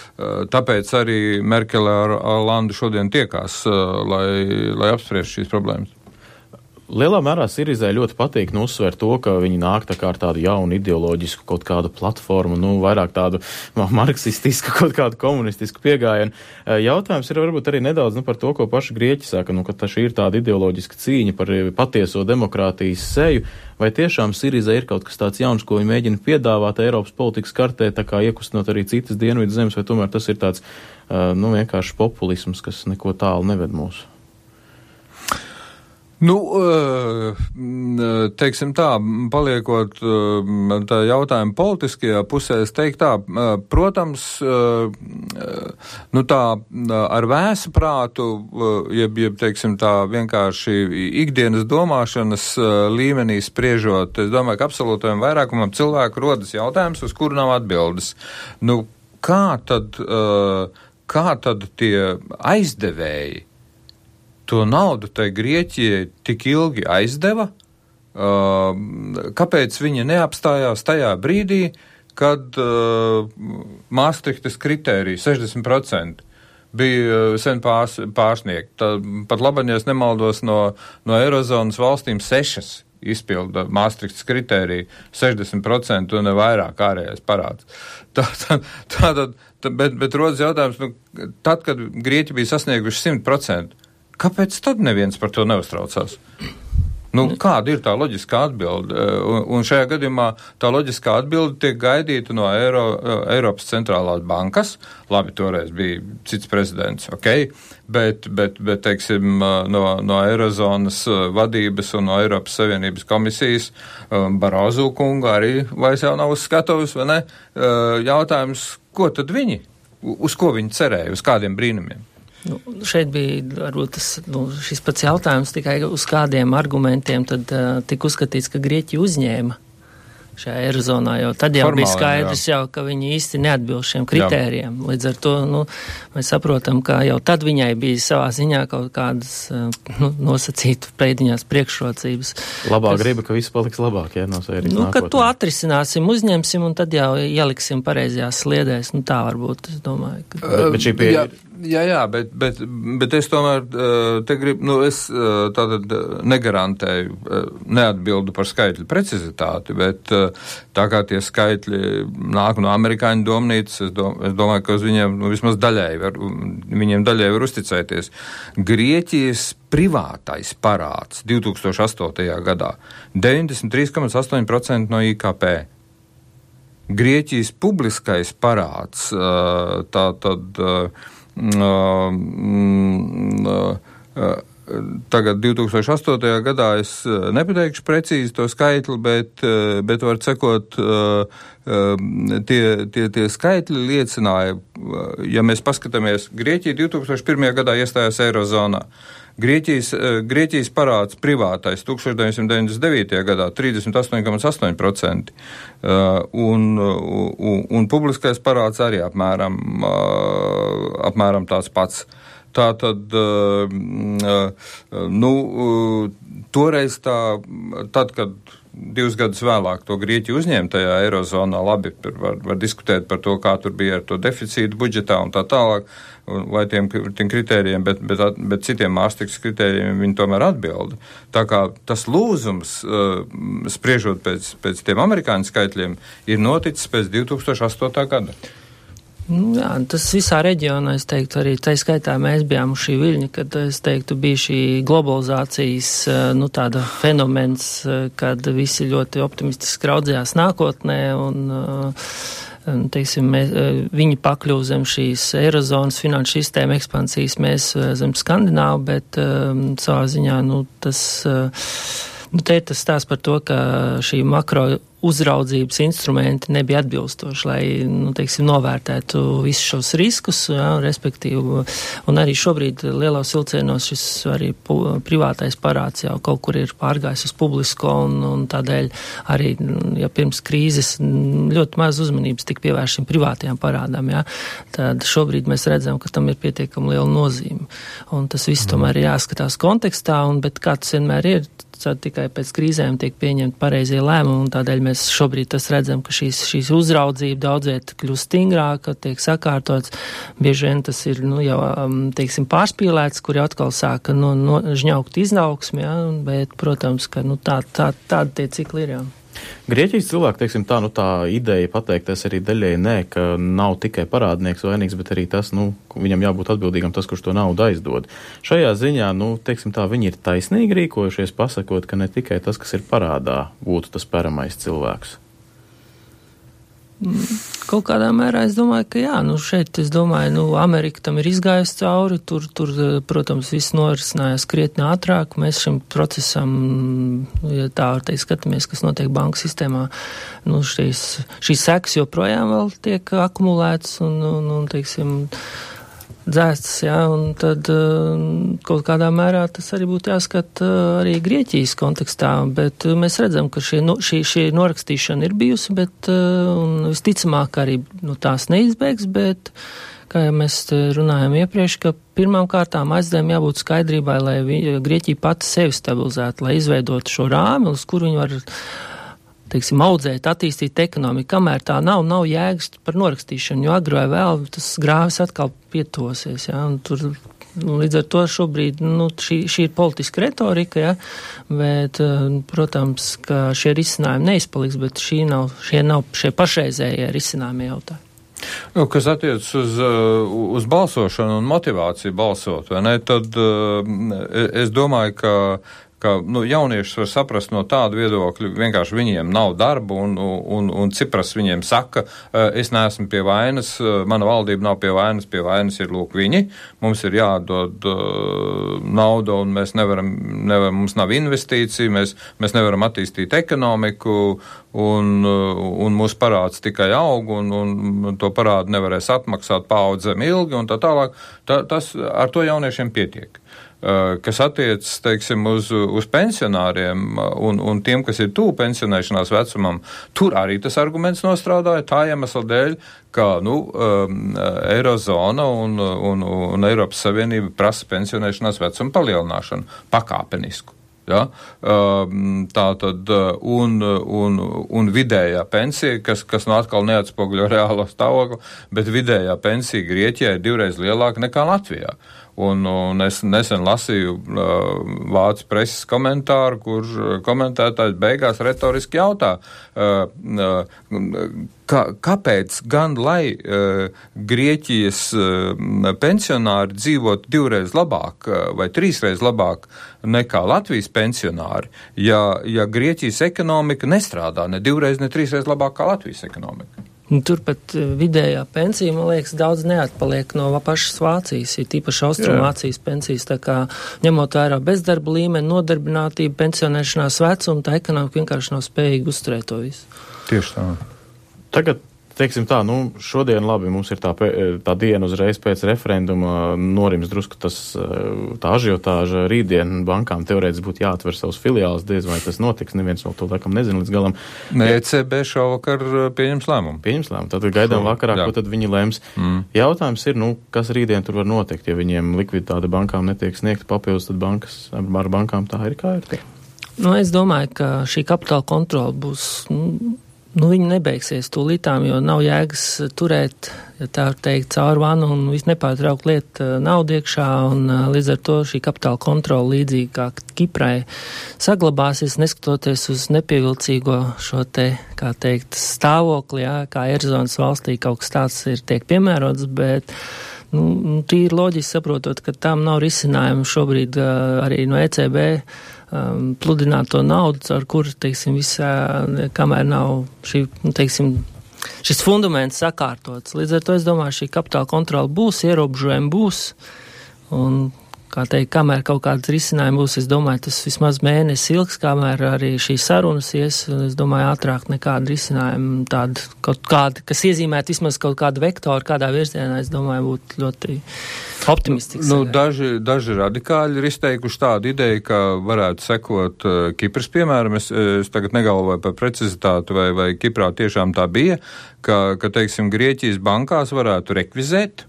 tāpēc arī Merkele ar Landu šodien tiekās, eh, lai, lai apspriež šīs problēmas. Lielā mērā Sirizai ļoti patīk nu, uzsvērt to, ka viņi nāk tā kā ar tādu jaunu ideoloģisku kaut kādu platformu, nu, vairāk tādu marksistisku, kaut kādu komunistisku piegājienu. E, jautājums ir varbūt arī nedaudz nu, par to, ko paši grieķi saka, nu, ka šī ir tāda ideoloģiska cīņa par patieso demokrātijas seju. Vai tiešām Siriza ir kaut kas tāds jauns, ko viņi mēģina piedāvāt Eiropas politikas kartē, tā kā iekustinot arī citas dienvidu zemes, vai tomēr tas ir tāds, e, nu, vienkārši populisms, kas neko tālu neved mūsu? Nu, teiksim tā, paliekot tā jautājuma politiskajā pusē, es teiktu tā, protams, nu tā ar vēsu prātu, jeb, jeb, teiksim tā, vienkārši ikdienas domāšanas līmenī spriežot, es domāju, ka absolūtajam vairākumam cilvēku rodas jautājums, uz kuru nav atbildes. Nu, kā tad, kā tad tie aizdevēji to naudu tai Grieķijai tik ilgi aizdeva, uh, kāpēc viņa neapstājās tajā brīdī, kad uh, Maastrichtas kritērija 60% bija uh, sen pārs, pārsniegt. Pat labanies nemaldos no, no Eirozonas valstīm sešas izpilda Maastrichtas kritēriju 60% un vairāk ārējais parāds. Tā, tā, tā, tā, bet, bet rodas jautājums, nu, tad, kad Grieķi bija sasnieguši 100%, Kāpēc tad neviens par to neuztraucās? Nu, kāda ir tā loģiskā atbilde? Eh, un, šajā gadījumā tā loģiskā atbilde tiek gaidīta no Eiro, eh, Eiropas centrālās bankas. Labi, toreiz bija cits prezidents, ok, bet, bet, bet teiksim, eh, no, no Eirozonas vadības un no Eiropas Savienības komisijas Barozu kunga arī vairs jau nav uz skatuves, vai ne? Jautājums, ko tad viņi, uz ko viņi cerēja, uz kādiem brīnumiem? Nu, šeit bija varbūt tas, nu, šis pats jautājums tikai uz kādiem argumentiem tad uh, tika uzskatīts, ka Grieķija uzņēma šajā Eirozonā, jo tad jau Formāli, bija skaidrs, jā. jau, ka viņi īsti neatbilst šiem kritērijiem. Jā. Līdz ar to nu, mēs saprotam, ka jau tad viņai bija savā ziņā kaut kādas nu, nosacītu pēdiņās priekšrocības. Labā kas, griba, ka viss paliks labāk, ja no sērijas Nu, nākotnē. ka to atrisināsim, uzņemsim un tad jau ieliksim pareizajās sliedēs. Nu, tā varbūt, es domāju. Ka... Uh, bet šī pieeja. Jā, jā, bet, bet, bet es tomēr te gribu, nu, es tātad negarantēju, neatbildu par skaitļu precizitāti, bet tā kā tie skaitļi nāk no amerikāņu domnīcas, es, dom, es domāju, ka uz viņiem nu, vismaz daļēji var, viņiem daļēji var uzticēties. Grieķijas privātais parāds 2008. gadā 93,8% no IKP. Grieķijas publiskais parāds, tā tad Tagad 2008. gadā es nepateikšu precīzi to skaitli, bet, bet var sekot, tie, tie, tie skaitļi liecināja, ja mēs paskatāmies, Grieķija 2001. gadā iestājās Eirozonā. Grieķijas, Grieķijas parāds privātais 1999. gadā 38,8% un, un, un publiskais parāds arī apmēram, apmēram tāds pats. Tā tad, nu, toreiz tā, tad, kad divus gadus vēlāk to Grieķiju uzņēma tajā Eirozonā, labi, var, var diskutēt par to, kā tur bija ar to deficītu budžetā un tā tālāk, vai tiem, tiem kritērijiem, bet, bet, bet citiem mākslinieks kritērijiem viņi tomēr atbilda. Tā kā tas lūzums, spriežot pēc, pēc tiem amerikāņu skaitļiem, ir noticis pēc 2008. gada. Nu, jā, tas visā reģionā, es teiktu, arī tā skaitā mēs bijām šī viļņa, kad, es teiktu, bija šī globalizācijas, nu, tāda fenomens, kad visi ļoti optimistiski raudzījās nākotnē un, teiksim, mēs, viņi pakļūst zem šīs Eirozonas finanšu sistēma ekspansijas, mēs zem Skandināvu, bet savā ziņā, nu, tas, nu, te ir tas stāsts par to, ka šī makro uzraudzības instrumenti nebija atbilstoši, lai, nu, teiksim, novērtētu visus šos riskus, jā, respektīvi, un arī šobrīd lielos vilcienos šis arī privātais parāds jau kaut kur ir pārgājis uz publisko, un, un tādēļ arī, ja pirms krīzes ļoti maz uzmanības tika pievērst šim privātajām parādām, jā, tad šobrīd mēs redzam, ka tam ir pietiekami liela nozīme, un tas viss tomēr ir jāskatās kontekstā, un, bet kā tas vienmēr ir, tikai pēc krīzēm tiek pieņemti pareizie lēmumi, tādēļ mēs šobrīd redzam, ka šīs, šīs uzraudzība daudziet kļūst stingrāka, tiek sakārtots. Bieži vien tas ir, nu, jau, um, teiksim, pārspīlēts, kur jau atkal sāka no, no žņaukt iznaugsmi, jā, bet, protams, ka, nu, tā, tā, tāda tie cikli ir, jā. Grieķijas cilvēki, teiksim, tā, nu, tā ideja pateikties arī daļēji nē, ka nav tikai parādnieks vainīgs, bet arī tas, nu, viņam jābūt atbildīgam tas, kurš to naudu aizdod. Šajā ziņā, nu, teiksim tā, viņi ir taisnīgi rīkojušies, pasakot, ka ne tikai tas, kas ir parādā, būtu tas paramais cilvēks. Kaut kādā mērā es domāju, ka jā, nu šeit es domāju, nu Amerika tam ir izgājusi cauri, tur, tur, protams, viss norisinājās krietni ātrāk. Mēs šim procesam, ja tā var teikt, skatāmies, kas notiek banku sistēmā, nu šīs, šīs sekas joprojām vēl tiek akumulētas un, un, un teiksim, dzēstas, jā, un tad uh, kaut kādā mērā tas arī būtu jāskat uh, arī Grieķijas kontekstā, bet uh, mēs redzam, ka šie, no, šī, šī norakstīšana ir bijusi, bet un visticamāk arī nu, tās neizbēgs, bet kā jau mēs runājam iepriekš, ka pirmām kārtām aizdevumi jābūt skaidrībai, lai Grieķija pati sevi stabilizētu, lai izveidotu šo rāmi, uz kuru viņi var teiksim, audzēt, attīstīt ekonomiku. Kamēr tā nav, nav jēgas par norakstīšanu, jo agrāk vai vēl tas grāvis atkal pietosies. Ja, tur, nu, Līdz ar to šobrīd nu, šī, šī ir politiska retorika, ja, bet, eh, protams, ka šie risinājumi neizpaliks, bet šī nav, šie nav šie pašreizējie risinājumi jautājumi. Nu, kas attiecas uz, eh, uz balsošanu un motivāciju balsot, ne, tad uh, es domāju, ka ka nu, jaunieši var saprast no tāda viedokļa, vienkārši viņiem nav darba, un, un, un Cipras viņiem saka, es neesmu pie vainas, mana valdība nav pie vainas, pie vainas ir lūk viņi, mums ir jādod uh, nauda, un mēs nevaram, nevaram, mums nav investīcija, mēs, mēs nevaram attīstīt ekonomiku, un, un mūsu parāds tikai aug, un, un to parādu nevarēs atmaksāt paudzēm ilgi, un tā tālāk. Ta, tas ar to jauniešiem pietiek. Eh, kas attiecas, teiksim, uz, uz pensionāriem un, un tiem, kas ir tuvu pensionēšanās vecumam, tur arī tas arguments nostrādāja tā iemesla dēļ, ka, nu, um, Eirozona un, un, un Eiropas Savienība prasa pensionēšanās vecumu palielināšanu pakāpenisku. Ja? Um, tā tad, un, un, un vidējā pensija, kas, kas nu atkal neatspoguļo reālo stāvokli, bet vidējā pensija Grieķijai ir divreiz lielāka nekā Latvijā. Un, un es nesen lasīju uh, vācu preses komentāru, kur komentētājs beigās retoriski jautā, uh, uh, ka, kāpēc gan lai uh, Grieķijas uh, pensionāri dzīvotu divreiz labāk uh, vai trīsreiz labāk nekā Latvijas pensionāri, ja, ja Grieķijas ekonomika nestrādā ne divreiz, ne trīsreiz labāk kā Latvijas ekonomika? Turpat eh, vidējā pensija, man liekas, daudz neatpaliek no pašas Vācijas, ir tīpaši Austrumvācijas pensijas, tā kā ņemot vērā bezdarba līmeni, nodarbinātību, pensionēšanās vecumu, tā ekonomika vienkārši nav spējīga uzturēt to visu. Tieši tā. Tagad teiksim tā, nu, šodien labi, mums ir tā, tā diena uzreiz pēc referenduma, norims drusku tas, tā ažiotāža, rītdien bankām teorētiski būtu jāatver savus filiālus, diez vai tas notiks, neviens no to laikam nezina līdz galam. Nē, ECB šovakar pieņems lēmumu. Pieņems lēmumu, tad gaidām Šo, vakarā, jā. ko tad viņi lems. Mm. Jautājums ir, nu, kas rītdien tur var notikt, ja viņiem likviditāte bankām netiek sniegta papildus, tad bankas, ar bankām tā ir kā ir. Nu, es domāju, ka šī kapitāla kontrola būs nu, nu, viņi nebeigsies tūlītām, jo nav jēgas turēt, ja tā teikt, caur vanu un viss nepārtraukt liet uh, naudu iekšā, un uh, līdz ar to šī kapitāla kontrola līdzīgi kā Kiprai saglabāsies, neskatoties uz nepievilcīgo šo te, kā teikt, stāvokli, jā, kā Erzonas valstī kaut kas tāds ir tiek piemērots, bet nu, nu tīri loģiski saprotot, ka tam nav risinājumu šobrīd arī no ECB um, pludināt to naudu, ar kuru, teiksim, visā, kamēr nav šī, nu, teiksim, šis fundaments sakārtots. Līdz ar to es domāju, šī kapitāla kontrola būs, ierobežojumi būs. Un kā teikt, kamēr kaut kāds risinājums būs, es domāju, tas vismaz mēnesis ilgs, kamēr arī šīs sarunas ies, es domāju, ātrāk nekāda risinājuma tāda, kaut kāda, kas iezīmētu vismaz kaut kādu vektoru, kādā virzienā, es domāju, būtu ļoti optimistisks. Nu, daži, daži radikāļi ir izteikuši tādu ideju, ka varētu sekot uh, Kipras piemēram, es, es tagad negalvoju par precizitāti, vai, vai Kiprā tiešām tā bija, ka, ka teiksim, Grieķijas bankās varētu rekvizēt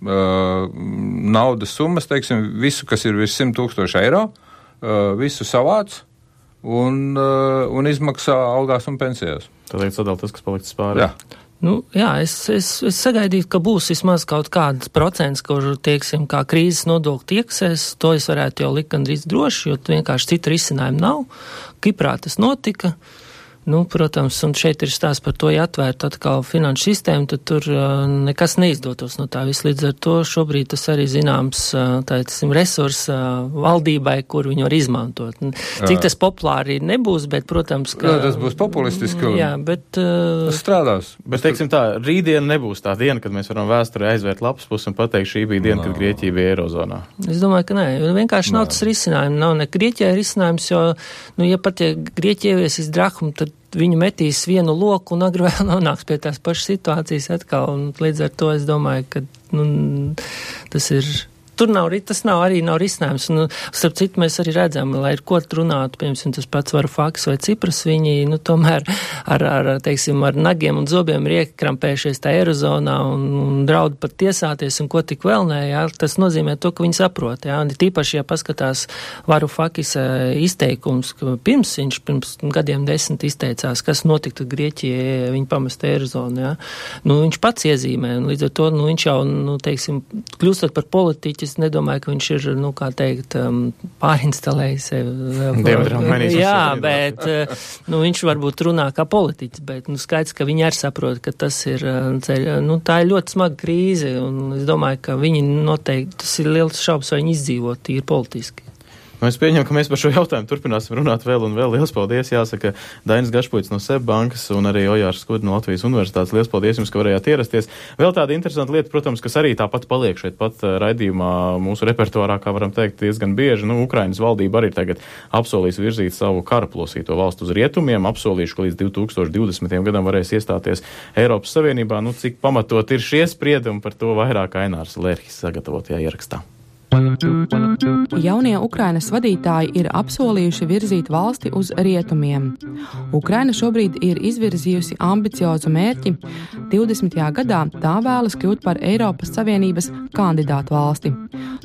naudas summas, teiksim, visu, kas ir virs 100 tūkstoši eiro, uh, visu savāc un, uh, un izmaksā algās un pensijās. Tad ir sadalīt tas, kas paliks pāri. Jā. Nu, jā, es, es, es sagaidītu, ka būs vismaz kaut kāds procents, kur, teiksim, kā krīzes nodokļu iekasēs. To es varētu jau likt gandrīz droši, jo vienkārši citu risinājumu nav. Kiprā tas notika. Nu, protams, un šeit ir stāsts par to, ja atvērtu atkal finanšu sistēmu, tad tur uh, nekas neizdotos no tā viss. Līdz ar to šobrīd tas arī zināms, uh, tāsim, resurs uh, valdībai, kur viņi var izmantot. Cik tas populāri nebūs, bet, protams, ka. Jā, tas būs populistiski. Jā, bet. Uh, tas strādās. Bet, teiksim tā, rītdiena nebūs tā diena, kad mēs varam vēsturē aizvērt lapas pusi un pateikt, šī bija diena, no. kad Grieķija bija Eirozonā. Es domāju, ka nē, vienkārši nav tas risinājums. Nav ne Grieķijai risinājums, jo, nu, ja pat ja Grieķija ieviesīs drahmu, tad viņu metīs vienu loku un agri vēl nonāks pie tās pašas situācijas atkal. Un līdz ar to es domāju, ka nu, tas ir tur nav, tas nav arī nav risinājums. Un, starp citu, mēs arī redzam, lai ir ko runāt, piemēram, tas pats varu faks vai cipras, viņi, nu, tomēr ar, ar, teiksim, ar nagiem un zobiem ir iekrampējušies tā erozonā un, un draud pat tiesāties un ko tik vēl nē, jā, tas nozīmē to, ka viņi saprot, jā, un tīpaši, ja paskatās varu fakis izteikums, ka pirms viņš pirms gadiem desmit izteicās, kas notiktu Grieķijai, ja viņi pamesta eirozonu, jā, nu, viņš pats iezīmē, un līdz ar to, nu, viņš jau, nu, teiksim, kļūstot par politiķi, es nedomāju, ka viņš ir, nu, kā teikt, um, pārinstalējis sevi. Jā, bet, uh, nu, viņš varbūt runā kā politiķis, bet, nu, skaidrs, ka viņi arī saprot, ka tas ir, uh, ceļ, nu, tā ir ļoti smaga krīze, un es domāju, ka viņi noteikti, tas ir liels šaubas, vai viņi izdzīvot tīri politiski. Nu, es pieņemu, ka mēs par šo jautājumu turpināsim runāt vēl un vēl. Lielas paldies! Jāsaka, Dainis Gašpuits no SEB bankas un arī Ojārs Skudi no Latvijas universitātes. Lielas paldies jums, ka varējāt ierasties. Vēl tāda interesanta lieta, protams, kas arī tāpat paliek šeit pat uh, raidījumā mūsu repertuārā, kā varam teikt, diezgan bieži. Nu, Ukrainas valdība arī tagad apsolīs virzīt savu karaplosīto valstu uz rietumiem, apsolījuši, ka līdz 2020. gadam varēs iestāties Eiropas Savienībā. Nu, cik pamatot ir šie spriedumi par to vairāk Ainārs Lērhis sagatavotajā ierakstā. Jaunie Ukrainas vadītāji ir apsolījuši virzīt valsti uz rietumiem. Ukraina šobrīd ir izvirzījusi ambiciozu mērķi. 20. gadā tā vēlas kļūt par Eiropas Savienības kandidātu valsti.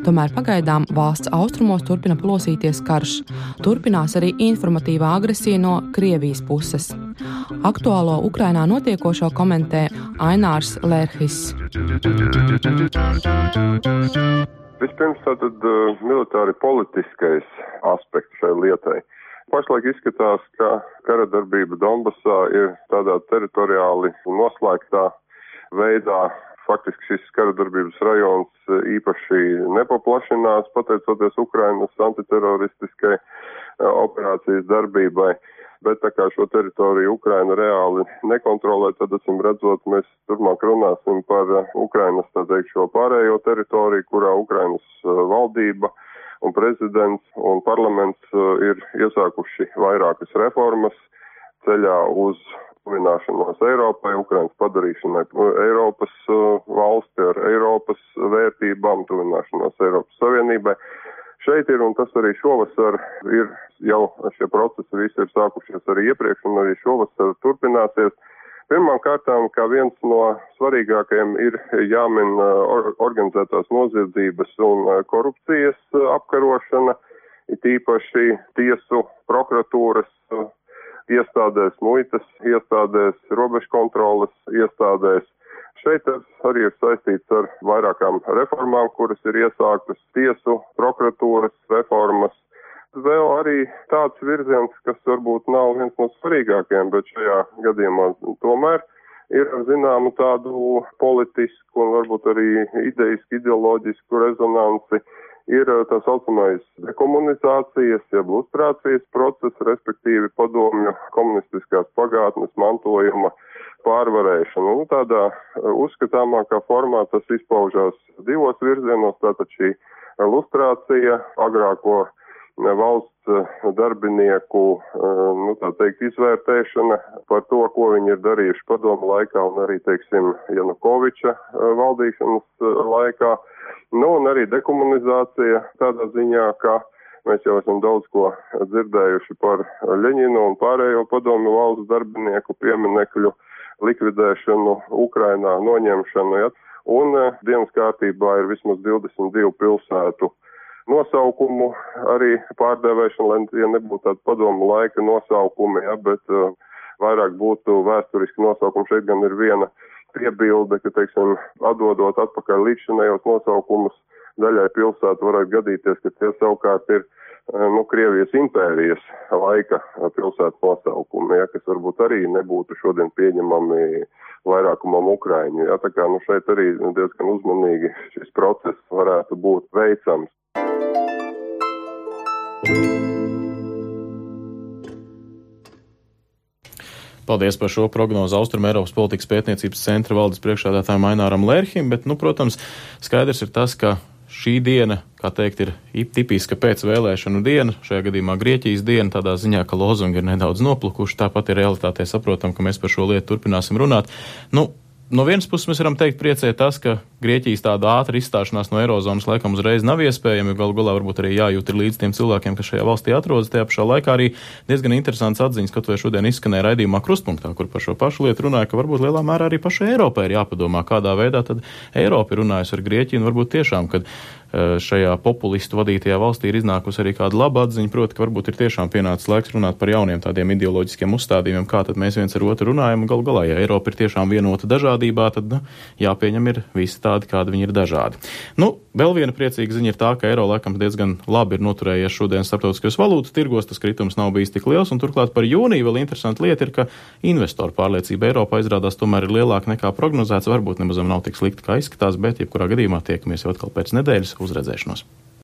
Tomēr pagaidām valsts austrumos turpina plosīties karš. Turpinās arī informatīvā agresija no Krievijas puses. Aktuālo Ukrainā notiekošo komentē Ainārs Lērhis. Vispirms tātad uh, militāri politiskais aspekts šai lietai. Pašlaik izskatās, ka kara darbība Donbasā ir tādā teritoriāli noslēgtā veidā. Faktiski šis kara darbības rajons uh, īpaši nepaplašinās, pateicoties Ukrainas antiteroristiskai uh, operācijas darbībai. Uh, bet tā kā šo teritoriju Ukraina reāli nekontrolē, tad, acīm redzot, mēs turpmāk runāsim par uh, Ukrainas, tā teikt, šo pārējo teritoriju, kurā Ukrainas uh, valdība un prezidents un parlaments uh, ir iesākuši vairākas reformas ceļā uz tuvināšanos Eiropai, Ukrainas padarīšanai Eiropas valsti ar Eiropas vērtībām, tuvināšanos Eiropas Savienībai šeit ir, un tas arī šovasar ir, jau šie procesi visi ir sākušies arī iepriekš, un arī šovasar turpināsies. Pirmām kārtām, kā viens no svarīgākajiem ir jāmin or organizētās noziedzības un korupcijas apkarošana, it īpaši tiesu prokuratūras iestādēs, muitas iestādēs, robežu kontrolas iestādēs, Šeit arī ir saistīts ar vairākām reformām, kuras ir iesāktas tiesu, prokuratūras reformas. Vēl arī tāds virziens, kas varbūt nav viens no svarīgākajiem, bet šajā gadījumā tomēr ir zināmu tādu politisku un varbūt arī ideisku, ideoloģisku rezonanci. Ir tā saucamais dekomunizācijas, jeb lustrācijas process, respektīvi padomju komunistiskās pagātnes mantojuma pārvarēšanu. Nu, tādā uzskatāmākā formā tas izpaužās divos virzienos, tātad šī lustrācija, agrāko valsts darbinieku, eh, nu, tā teikt, izvērtēšana par to, ko viņi ir darījuši padomu laikā un arī, teiksim, Janukoviča valdīšanas laikā. Nu, un arī dekomunizācija tādā ziņā, ka mēs jau esam daudz ko dzirdējuši par Ļeņinu un pārējo padomu valsts darbinieku pieminekļu likvidēšanu, Ukrainā noņemšanu, ja, un dienas kārtībā ir vismaz 22 pilsētu nosaukumu arī pārdevēšana, lai ja nebūtu tāda padomu laika nosaukumi, ja, bet uh, vairāk būtu vēsturiski nosaukumi. Šeit gan ir viena piebilde, ka, teiksim, atdodot atpakaļ līdzšanējos nosaukumus, daļai pilsētu varētu gadīties, ka tie savukārt ir nu, Krievijas impērijas laika pilsētas nosaukumi, ja, kas varbūt arī nebūtu šodien pieņemami vairākumam Ukraiņu. Ja, tā kā nu, šeit arī diezgan uzmanīgi šis process varētu būt veicams. Paldies par šo prognozu Austrum Eiropas politikas pētniecības centra valdes priekšādātājiem Aināram Lērhim, bet, nu, protams, skaidrs ir tas, ka šī diena, kā teikt, ir tipiska pēc vēlēšanu diena, šajā gadījumā Grieķijas diena, tādā ziņā, ka lozungi ir nedaudz noplukuši, tāpat ir realitātē saprotam, ka mēs par šo lietu turpināsim runāt. Nu, no vienas puses mēs varam teikt, priecē tas, ka Grieķijas tāda ātra izstāšanās no Eirozonas laikam uzreiz nav iespējama, jo galu galā varbūt arī jājūt līdz tiem cilvēkiem, kas šajā valstī atrodas. Tajā pašā laikā arī diezgan interesants atziņas, kaut vai šodien izskanēja raidījumā krustpunktā, kur par šo pašu lietu runāja, ka varbūt lielā mērā arī pašai Eiropai ir jāpadomā, kādā veidā tad Eiropa ir runājusi ar Grieķiju un varbūt tiešām, kad šajā populistu vadītajā valstī ir iznākusi arī kāda laba atziņa, proti, ka varbūt ir tiešām pienācis laiks runāt par jauniem tādiem ideoloģiskiem uzstādījumiem, kā tad mēs viens ar otru runājam. Galu galā, ja Eiropa ir tiešām vienota dažādībā, tad nu, jāpieņem ir visi tādi, kādi viņi ir dažādi. Nu, vēl viena priecīga ziņa ir tā, ka eiro laikam diezgan labi ir noturējies šodien starptautiskajos valūtas tirgos, tas kritums nav bijis tik liels, un turklāt par jūniju vēl interesanta lieta ir, ka investoru pārliecība Eiropā izrādās tomēr ir lielāka nekā prognozēts. Varbūt nemaz nav tik slikti, kā izskatās, bet jebkurā gadījumā tiekamies jau atkal pēc nedēļas uz redzēšanos!